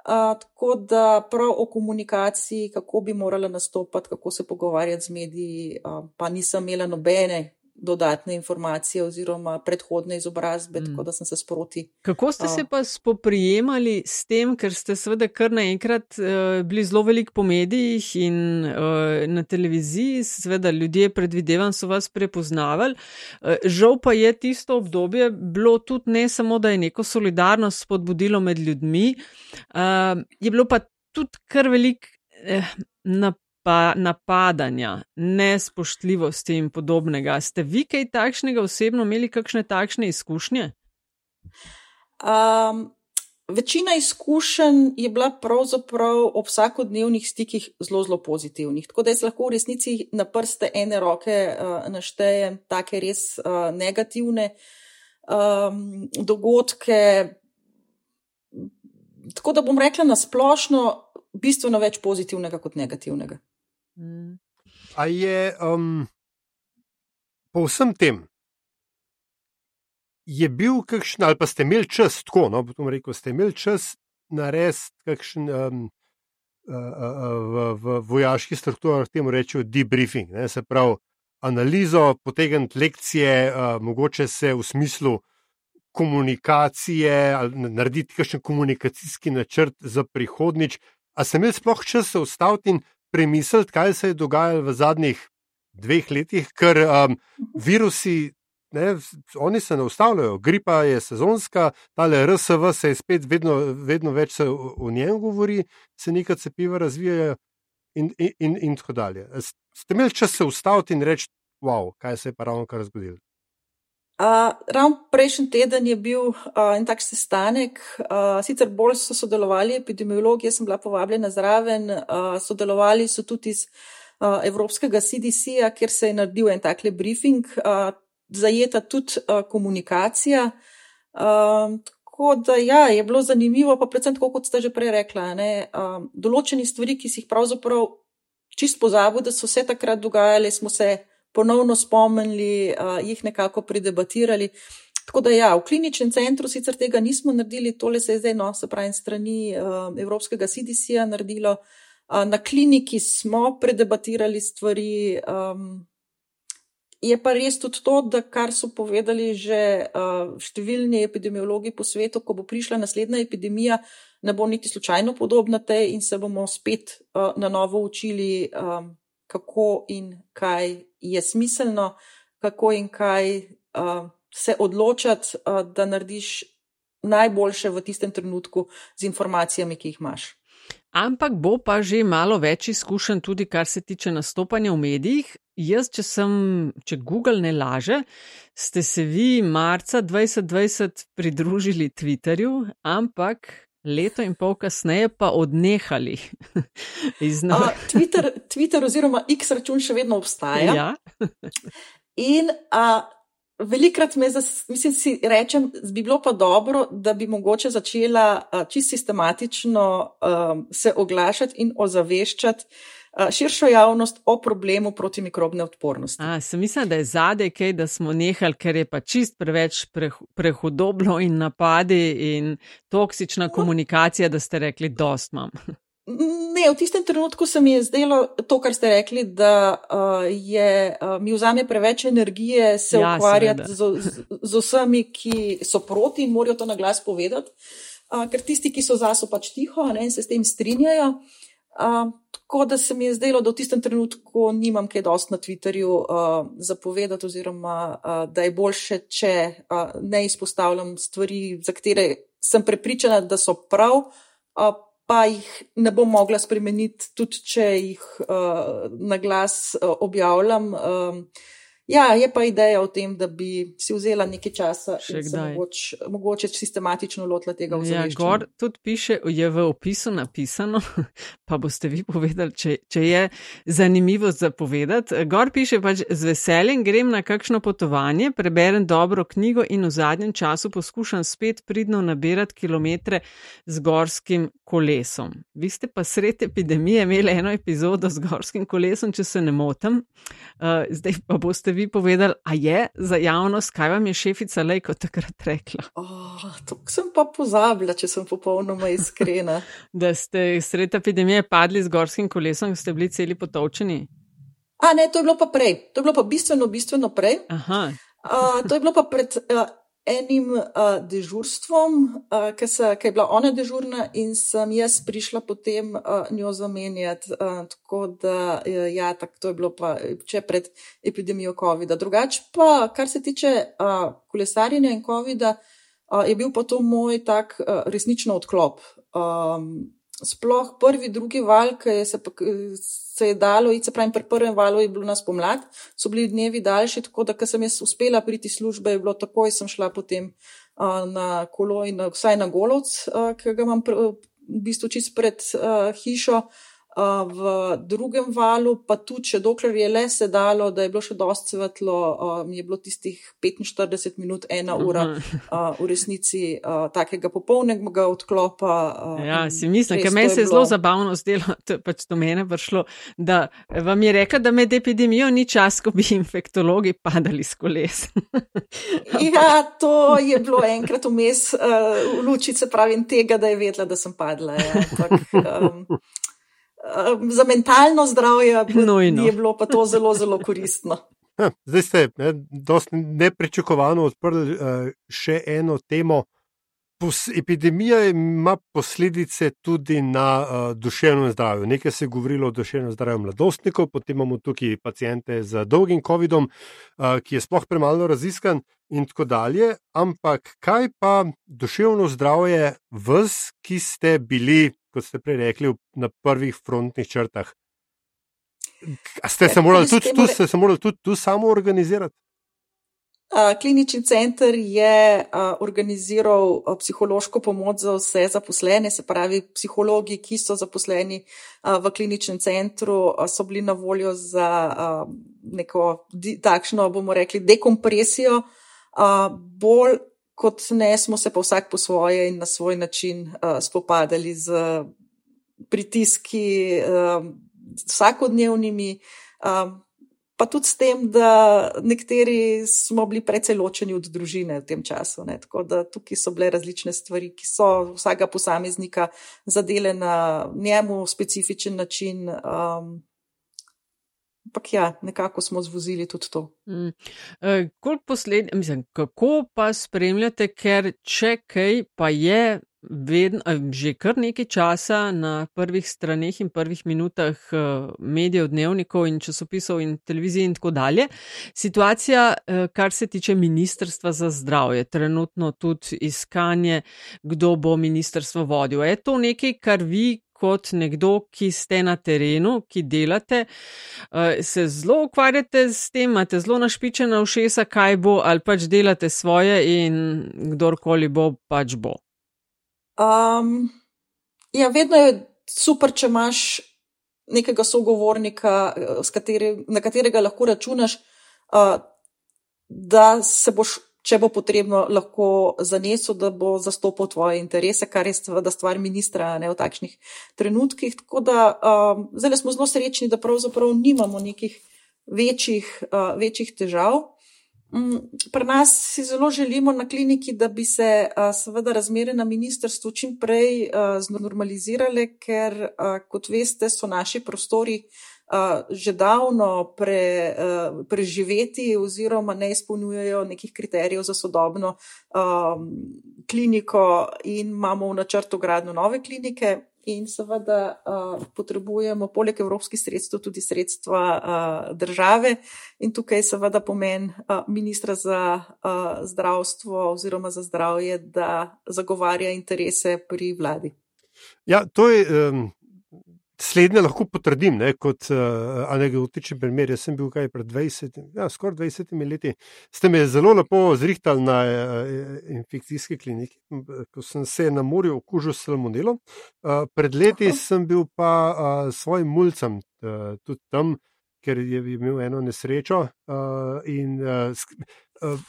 -huh tako da prav o komunikaciji, kako bi morala nastopati, kako se pogovarjati z mediji, uh, pa nisem imela nobene dodatne informacije oziroma predhodne izobrazbe, mm. tako da sem se sproti. Kako ste se pa spoprijemali s tem, ker ste seveda kar naenkrat uh, bili zelo velik po medijih in uh, na televiziji, seveda ljudje predvidevam so vas prepoznavali. Uh, žal pa je tisto obdobje bilo tudi ne samo, da je neko solidarnost spodbudilo med ljudmi, uh, je bilo pa tudi kar velik eh, pa napadanja, nespoštljivosti in podobnega. Ste vi kaj takšnega osebno imeli, kakšne takšne izkušnje? Um, večina izkušenj je bila pravzaprav ob vsakodnevnih stikih zelo, zelo pozitivnih. Tako da jaz lahko v resnici na prste ene roke uh, naštejem take res uh, negativne um, dogodke. Tako da bom rekla na splošno, bistveno več pozitivnega kot negativnega. Mm. A je um, po vsem tem, je bil kakšen, ali pa ste imeli čas, tako, no, bom rekel, ste imeli čas narediti kakšen. Um, V, v vojaških strukturah temu rečejo debriefing, ne, se pravi, analizo, potegniti lekcije, uh, mogoče se v smislu komunikacije ali narediti kakšen komunikacijski načrt za prihodnič. A sem imel sploh čas se ustaviti in premisliti, kaj se je dogajalo v zadnjih dveh letih, ker um, virusi ne, oni se ne ustavljajo, gripa je sezonska, tale RSV se je spet vedno, vedno več o, o njem govori, se neka cepiva razvijajo in, in, in, in tako dalje. Ste imeli čas se ustaviti in reči, wow, kaj se je pa ravno kar zgodilo? Uh, ravno prejšnji teden je bil uh, en tak sestanek, uh, sicer bolj so sodelovali epidemiologi, jaz sem bila povabljena zraven, uh, sodelovali so tudi iz uh, Evropskega CDC-ja, kjer se je naredil en takle briefing. Uh, zajeta tudi uh, komunikacija. Uh, tako da ja, je bilo zanimivo, pa predvsem tako, kot ste že prej rekla, ne, uh, določeni stvari, ki si jih pravzaprav čist pozabili, da so se takrat dogajale, smo se ponovno spomnili, jih nekako predebatirali. Tako da ja, v kliničnem centru sicer tega nismo naredili, tole se je zdaj, no, se pravi, strani Evropskega CDC-ja naredilo. Na kliniki smo predebatirali stvari. Je pa res tudi to, da kar so povedali že številni epidemiologi po svetu, ko bo prišla naslednja epidemija, ne bo niti slučajno podobna tej in se bomo spet na novo učili, kako in kaj je smiselno, kako in kaj uh, se odločati, uh, da narediš najboljše v tistem trenutku z informacijami, ki jih imaš. Ampak bo pa že malo več izkušen tudi, kar se tiče nastopanja v medijih. Jaz, če, sem, če Google ne laže, ste se vi marca 2020 pridružili Twitterju, ampak leto in pol kasneje pa odnehali. uh, Twitter, Twitter oziroma X račun še vedno obstaja. Ja. in uh, Velikrat me, zas, mislim, si rečem, bi bilo pa dobro, da bi mogoče začela uh, čist sistematično um, se oglašati in ozaveščati širšo javnost o problemu protimikrobne odpornosti. A, sem mislila, da je zadej kaj, da smo nehali, ker je pa čist preveč preh, prehudobno in napadi in toksična komunikacija, da ste rekli, dost imam. Ne, v tistem trenutku se mi je zdelo to, kar ste rekli, da uh, je, uh, mi vzame preveč energije se ja, ukvarjati z, z, z vsemi, ki so proti in morajo to na glas povedati, uh, ker tisti, ki so za, so pač tiho ne, in se s tem strinjajo. Uh, tako da se mi je zdelo, da v tistem trenutku nimam kaj dost na Twitterju uh, zapovedati, oziroma uh, da je boljše, če uh, ne izpostavljam stvari, za katere sem prepričana, da so prav. Uh, pa jih ne bom mogla spremeniti, tudi če jih uh, na glas uh, objavljam. Um, Ja, je pa ideja o tem, da bi si vzela nekaj časa in se mogoč, mogoče sistematično lotila tega vzorja. Ja, gor tudi piše, je v opisu napisano, pa boste vi povedali, če, če je zanimivo zapovedati. Gor piše pač z veseljem grem na kakšno potovanje, preberem dobro knjigo in v zadnjem času poskušam spet pridno nabirati kilometre z gorskim kolesom. Vi ste pa sred epidemije imeli eno epizodo z gorskim kolesom, če se ne motim. Uh, zdaj pa boste vi povedali, a je za javnost, kaj vam je šefica Lejko takrat rekla? Oh, to sem pa pozabila, če sem popolnoma iskrena. da ste sred epidemije padli z gorskim kolesom, ste bili celi potovčeni? A ne, to je bilo pa prej, to je bilo pa bistveno, bistveno prej. Aha. Uh, to je bilo pa pred. Uh, enim uh, dežurstvom, uh, ki je bila ona dežurna, in sem jaz prišla potem uh, njo zamenjati. Uh, tako da, ja, tak, to je bilo pa če pred epidemijo COVID-a. Drugače pa, kar se tiče uh, kolesarjenja in COVID-a, uh, je bil pa to moj tak uh, resnično odklop. Um, sploh prvi, drugi val, ki je se, se je dalo, in se pravi, pri prvem valu je bilo nas pomlad, so bili dnevi daljši, tako da, ker sem jaz uspela priti službe, je bilo takoj, sem šla potem uh, na kolo in na, vsaj na golovc, uh, ki ga imam pr, v bistvu čist pred uh, hišo. V drugem valu, pa tudi, če dokler je le se dalo, da je bilo še dosti svetlo, je bilo tistih 45 minut, ena ura v resnici takega popolnega odklopa. Ja, si mislim, ker meni se je zelo zabavno zdelo, to je pač do mene prišlo, da vam je rekla, da med epidemijo ni čas, ko bi infektologi padali s koles. ja, to je bilo enkrat vmes v lučice pravim tega, da je vedela, da sem padla. Ja. Tak, um, za mentalno zdravje Nojno. je bilo pa to zelo, zelo koristno. Ha, zdaj ste ne, neprečakovano odprli uh, še eno temo. Pos, epidemija ima posledice tudi na uh, duševnem zdravju. Nekaj se je govorilo o duševnem zdravju mladostnikov, potem imamo tukaj pacijente z dolgim COVID-om, uh, ki je sploh premalo raziskan, in tako dalje. Ampak kaj pa duševno zdravje vas, ki ste bili kot ste prej rekli, na prvih frontnih črtah. Ste se morali tudi tu, se morali tudi tu samo organizirati? Klinični center je organiziral psihološko pomoč za vse zaposlene, se pravi, psihologi, ki so zaposleni v kliničnem centru, so bili na voljo za neko takšno, bomo rekli, dekompresijo. Bolj kot ne, smo se pa vsak po svoje in na svoj način spopadali z pritiski, vsakodnevnimi, pa tudi s tem, da nekateri smo bili precej ločeni od družine v tem času. Ne? Tako da tukaj so bile različne stvari, ki so vsakega posameznika zadele na njemu specifičen način. Um, Ampak ja, nekako smo zvozili tudi to. Mm. E, posled, mislim, kako pa spremljate, ker če kaj pa je vedno, že kar nekaj časa na prvih straneh in prvih minutah e, medijev, dnevnikov in časopisov in televizij in tako dalje, situacija, e, kar se tiče Ministrstva za zdravje, trenutno tudi iskanje, kdo bo ministrstvo vodil. Je to nekaj, kar vi kot nekdo, ki ste na terenu, ki delate, eh, se zelo ukvarjate s tem, imate zelo našpičena ušesa, kaj bo, ali pač delate svoje in kdorkoli bo, pač bo. Um, ja, vedno je super, če imaš nekega sogovornika, eh, kateri, na katerega lahko računaš, uh, da se boš če bo potrebno, lahko zanesel, da bo zastopal tvoje interese, kar je seveda stvar ministra ne, v takšnih trenutkih. Tako da um, zdaj smo zelo srečni, da pravzaprav nimamo nekih večjih, uh, večjih težav. Um, pri nas si zelo želimo na kliniki, da bi se seveda razmere na ministrstvu čim prej znormalizirale, ker, kot veste, so naši prostori že davno pre, preživeti, oziroma ne izpolnjujejo nekih kriterijev za sodobno um, kliniko, in imamo v načrtu gradno nove klinike. In seveda uh, potrebujemo, poleg evropskih sredstev, tudi sredstva uh, države, in tukaj seveda pomen uh, ministra za uh, zdravstvo oziroma za zdravje, da zagovarja interese pri vladi. Ja, to je um, Slednje lahko potrdim, ne, kot uh, anekdotičen primer. Jaz sem bil kaj pred 20, ja, skoraj 20 leti. Ste me zelo lepo zrihtali na uh, infekcijski kliniki, ko sem se na morju okužil s salmonelom. Uh, pred leti Aha. sem bil pa uh, svojim mulcem uh, tudi tam, ker je imel eno nesrečo. Uh, in, uh, uh,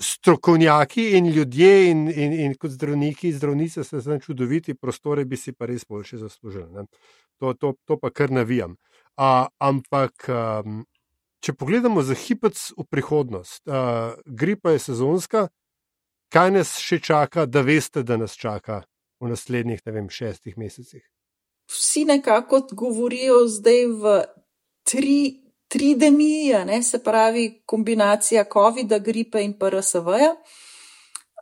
strokovnjaki in ljudje, in, in, in kot zdravniki, zdravnice, so zelo čudoviti, prostore bi si pa res boljše zaslužili. To, to, to pa kar navijam. A, ampak, um, če pogledamo za hipec v prihodnost, uh, gripa je sezonska, kaj nas še čaka, da veste, da nas čaka v naslednjih, ne vem, šestih mesecih? Vsi nekako govorijo zdaj v tri tridemija, ne, se pravi kombinacija COVID-a, gripe in PRSV-ja.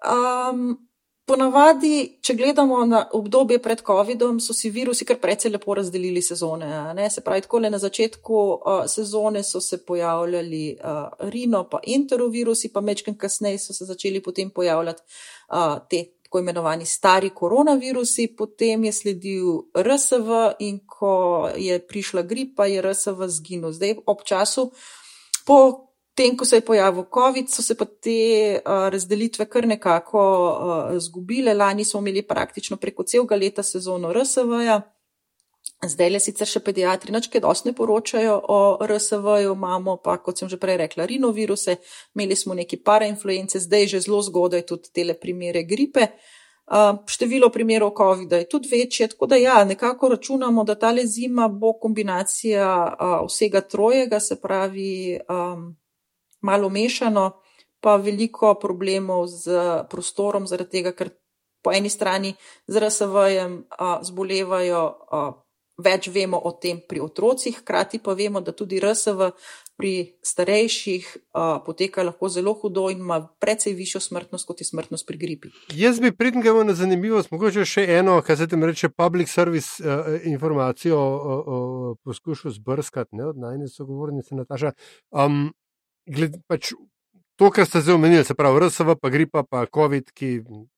Um, ponavadi, če gledamo na obdobje pred COVID-om, so si virusi kar precej lepo razdelili sezone. Ne, se pravi, tako le na začetku uh, sezone so se pojavljali uh, rino, pa enterovirusi, pa mečkem kasneje so se začeli potem pojavljati uh, te tako imenovani stari koronavirusi, potem je sledil RSV in ko je prišla gripa, je RSV zginil. Zdaj, ob času, po tem, ko se je pojavil COVID, so se pa te uh, razdelitve kar nekako uh, zgubile. Lani smo imeli praktično preko celega leta sezono RSV-ja. Zdaj le sicer še pediatri, noč kaj dosti ne poročajo o RSV-ju, imamo pa, kot sem že prej rekla, rinoviruse, imeli smo neki parainfluence, zdaj že zelo zgodaj tudi tele primere gripe. Število primerov COVID-a je tudi večje, tako da ja, nekako računamo, da ta zima bo kombinacija vsega trojega, se pravi um, malo mešano, pa veliko problemov z prostorom, zaradi tega, ker po eni strani z RSV-jem zbolevajo več vemo o tem pri otrocih, hkrati pa vemo, da tudi RSV pri starejših uh, poteka lahko zelo hudo in ima precej višjo smrtnost kot je smrtnost pri gripi. Jaz bi pridem gremo na zanimivost, mogoče še eno, kar se tem reče public service uh, informacijo uh, uh, poskušal zbrskati, ne od najne sogovornice Nataša. Um, gled, pač to, kar ste zdaj omenili, se pravi RSV, pa gripa, pa COVID, ki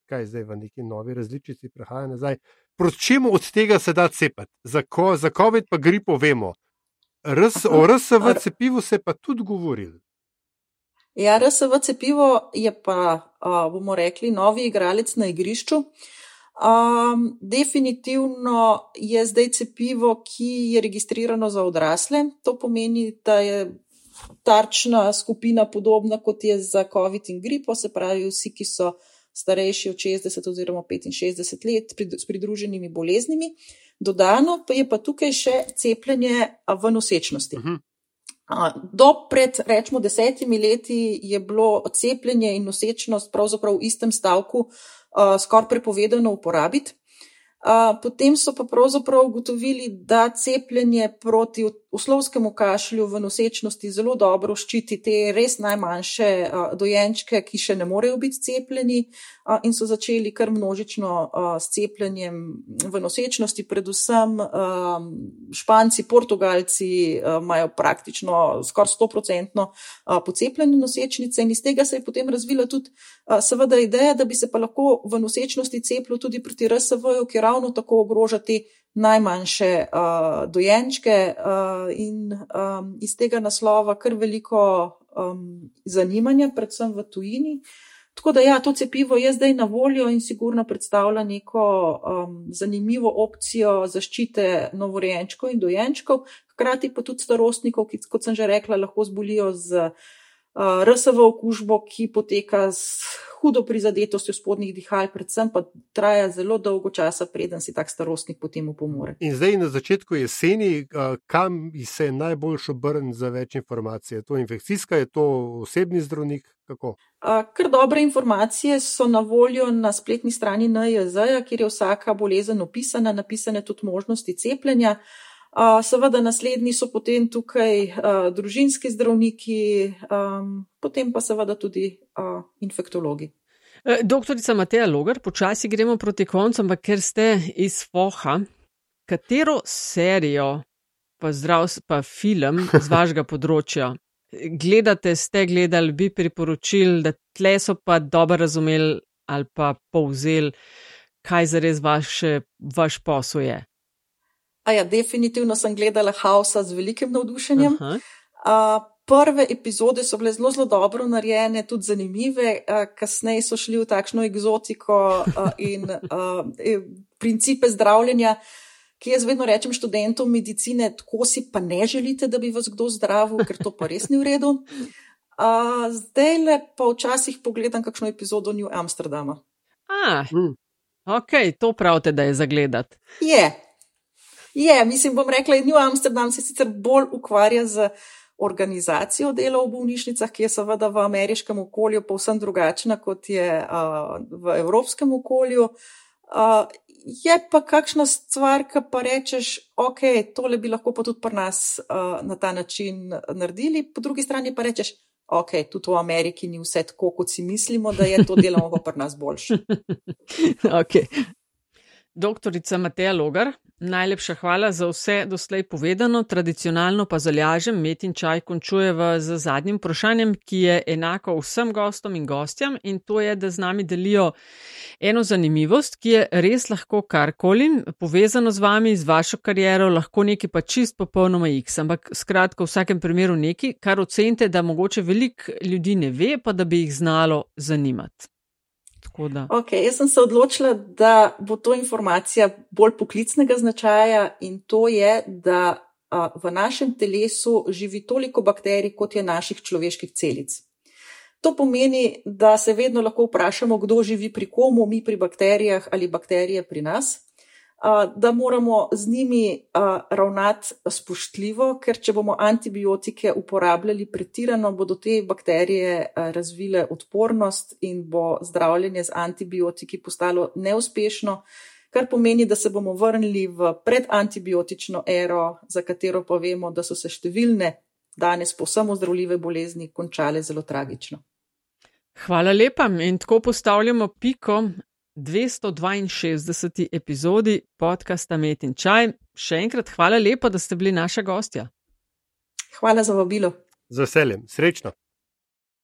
kaj zdaj v neki novi različici prehaja nazaj. Proti čemu od tega se da cepati? Za, ko, za COVID pa gripo vemo. RS, o RSV cepivu se pa tudi govorili. Ja, RSV cepivo je pa, bomo rekli, novi igralec na igrišču. Um, definitivno je zdaj cepivo, ki je registrirano za odrasle. To pomeni, da je tarčna skupina podobna kot je za COVID in gripo, se pravi, vsi, ki so starejši od 60 oziroma 65 let s pridruženimi boleznimi. Dodano pa je pa tukaj še cepljenje v nosečnosti. Uh mhm. -huh. Do pred, rečemo, desetimi leti je bilo cepljenje in nosečnost pravzaprav v istem stavku uh, skoraj prepovedano uporabiti. Uh, potem so pa pravzaprav ugotovili, da cepljenje proti uslovskemu kašlju v nosečnosti zelo dobro ščiti te res najmanjše dojenčke, ki še ne morejo biti cepljeni, in so začeli kar množično s cepljenjem v nosečnosti. Predvsem Španci, Portugalci imajo praktično skoraj 100-odstotno uh, pocepljene nosečnice, in iz tega se je potem razvila tudi, seveda, ideja, da bi se pa lahko v nosečnosti cepilo tudi proti RSV-ju, ki ravno tako ogroža te najmanjše uh, dojenčke, uh, in um, iz tega naslova kar veliko um, zanimanja, predvsem v tujini. Tako da, ja, to cepivo je zdaj na voljo in sigurno predstavlja neko um, zanimivo opcijo zaščite novorojenčkov in dojenčkov, hkrati pa tudi starostnikov, ki, kot sem že rekla, lahko zbolijo z uh, RSV okužbo, ki poteka s hudo prizadetostjo spodnjih dihal, predvsem pa traja zelo dolgo časa, preden si tak starostnik potem upomore. In zdaj na začetku jeseni, kam se je najbolj obrniti za več informacij? Je to infekcijska, je to osebni zdravnik? Kako? Kar dobre informacije so na voljo na spletni strani NJZ, kjer je vsaka bolezen opisana, napisane tudi možnosti cepljenja. Seveda, naslednji so potem tukaj družinski zdravniki, potem pa seveda tudi infektologi. E, doktorica Mateja Logar, počasi gremo proti koncu, ampak ker ste iz Foha, katero serijo, pa, zdravs, pa film z vašega področja gledate, ste gledali, bi priporočili, da tle so pa dobro razumeli ali pa povzeli, kaj zares vaše, vaš posel je? A ja, definitivno sem gledala Hausa z velikim navdušenjem. Uh, prve epizode so bile zelo, zelo dobro narejene, tudi zanimive, uh, kasneje so šli v takšno egzotiko uh, in uh, principe zdravljenja, ki jaz vedno rečem študentom medicine, tako si pa ne želite, da bi vas kdo zdravil, ker to pa res ni v redu. Uh, zdaj le pa včasih pogledam kakšno epizodo New Amsterdama. Ah, mm. ok, to pravite, da je zagledati. Je. Yeah. Je, mislim, bom rekla, New Amsterdam se sicer bolj ukvarja z organizacijo dela v bolnišnicah, ki je seveda v ameriškem okolju povsem drugačna kot je uh, v evropskem okolju. Uh, je pa kakšna stvar, ki pa rečeš, ok, tole bi lahko pa tudi pri nas uh, na ta način naredili, po drugi strani pa rečeš, ok, tudi v Ameriki ni vse tako, kot si mislimo, da je to delamo pa pri nas boljše. okay. Doktorica Mateja Logar, najlepša hvala za vse doslej povedano. Tradicionalno pa zalažem met in čaj končujeva z zadnjim vprašanjem, ki je enako vsem gostom in gostjam in to je, da z nami delijo eno zanimivost, ki je res lahko karkoli povezano z vami, z vašo kariero, lahko nekaj pa čist popolnoma x, ampak skratka v vsakem primeru nekaj, kar ocenite, da mogoče veliko ljudi ne ve, pa da bi jih znalo zanimati. Okay, jaz sem se odločila, da bo to informacija bolj poklicnega značaja in to je, da a, v našem telesu živi toliko bakterij, kot je naših človeških celic. To pomeni, da se vedno lahko vprašamo, kdo živi pri komu, mi pri bakterijah ali bakterije pri nas da moramo z njimi ravnati spoštljivo, ker če bomo antibiotike uporabljali pretirano, bodo te bakterije razvile odpornost in bo zdravljenje z antibiotiki postalo neuspešno, kar pomeni, da se bomo vrnili v predantibiotično ero, za katero pa vemo, da so se številne danes posebno zdravljive bolezni končale zelo tragično. Hvala lepa in tako postavljamo piko 262. epizodi podcasta Met in Čaj. Še enkrat hvala lepa, da ste bili naša gostja. Hvala za vabilo. Z veseljem, srečno.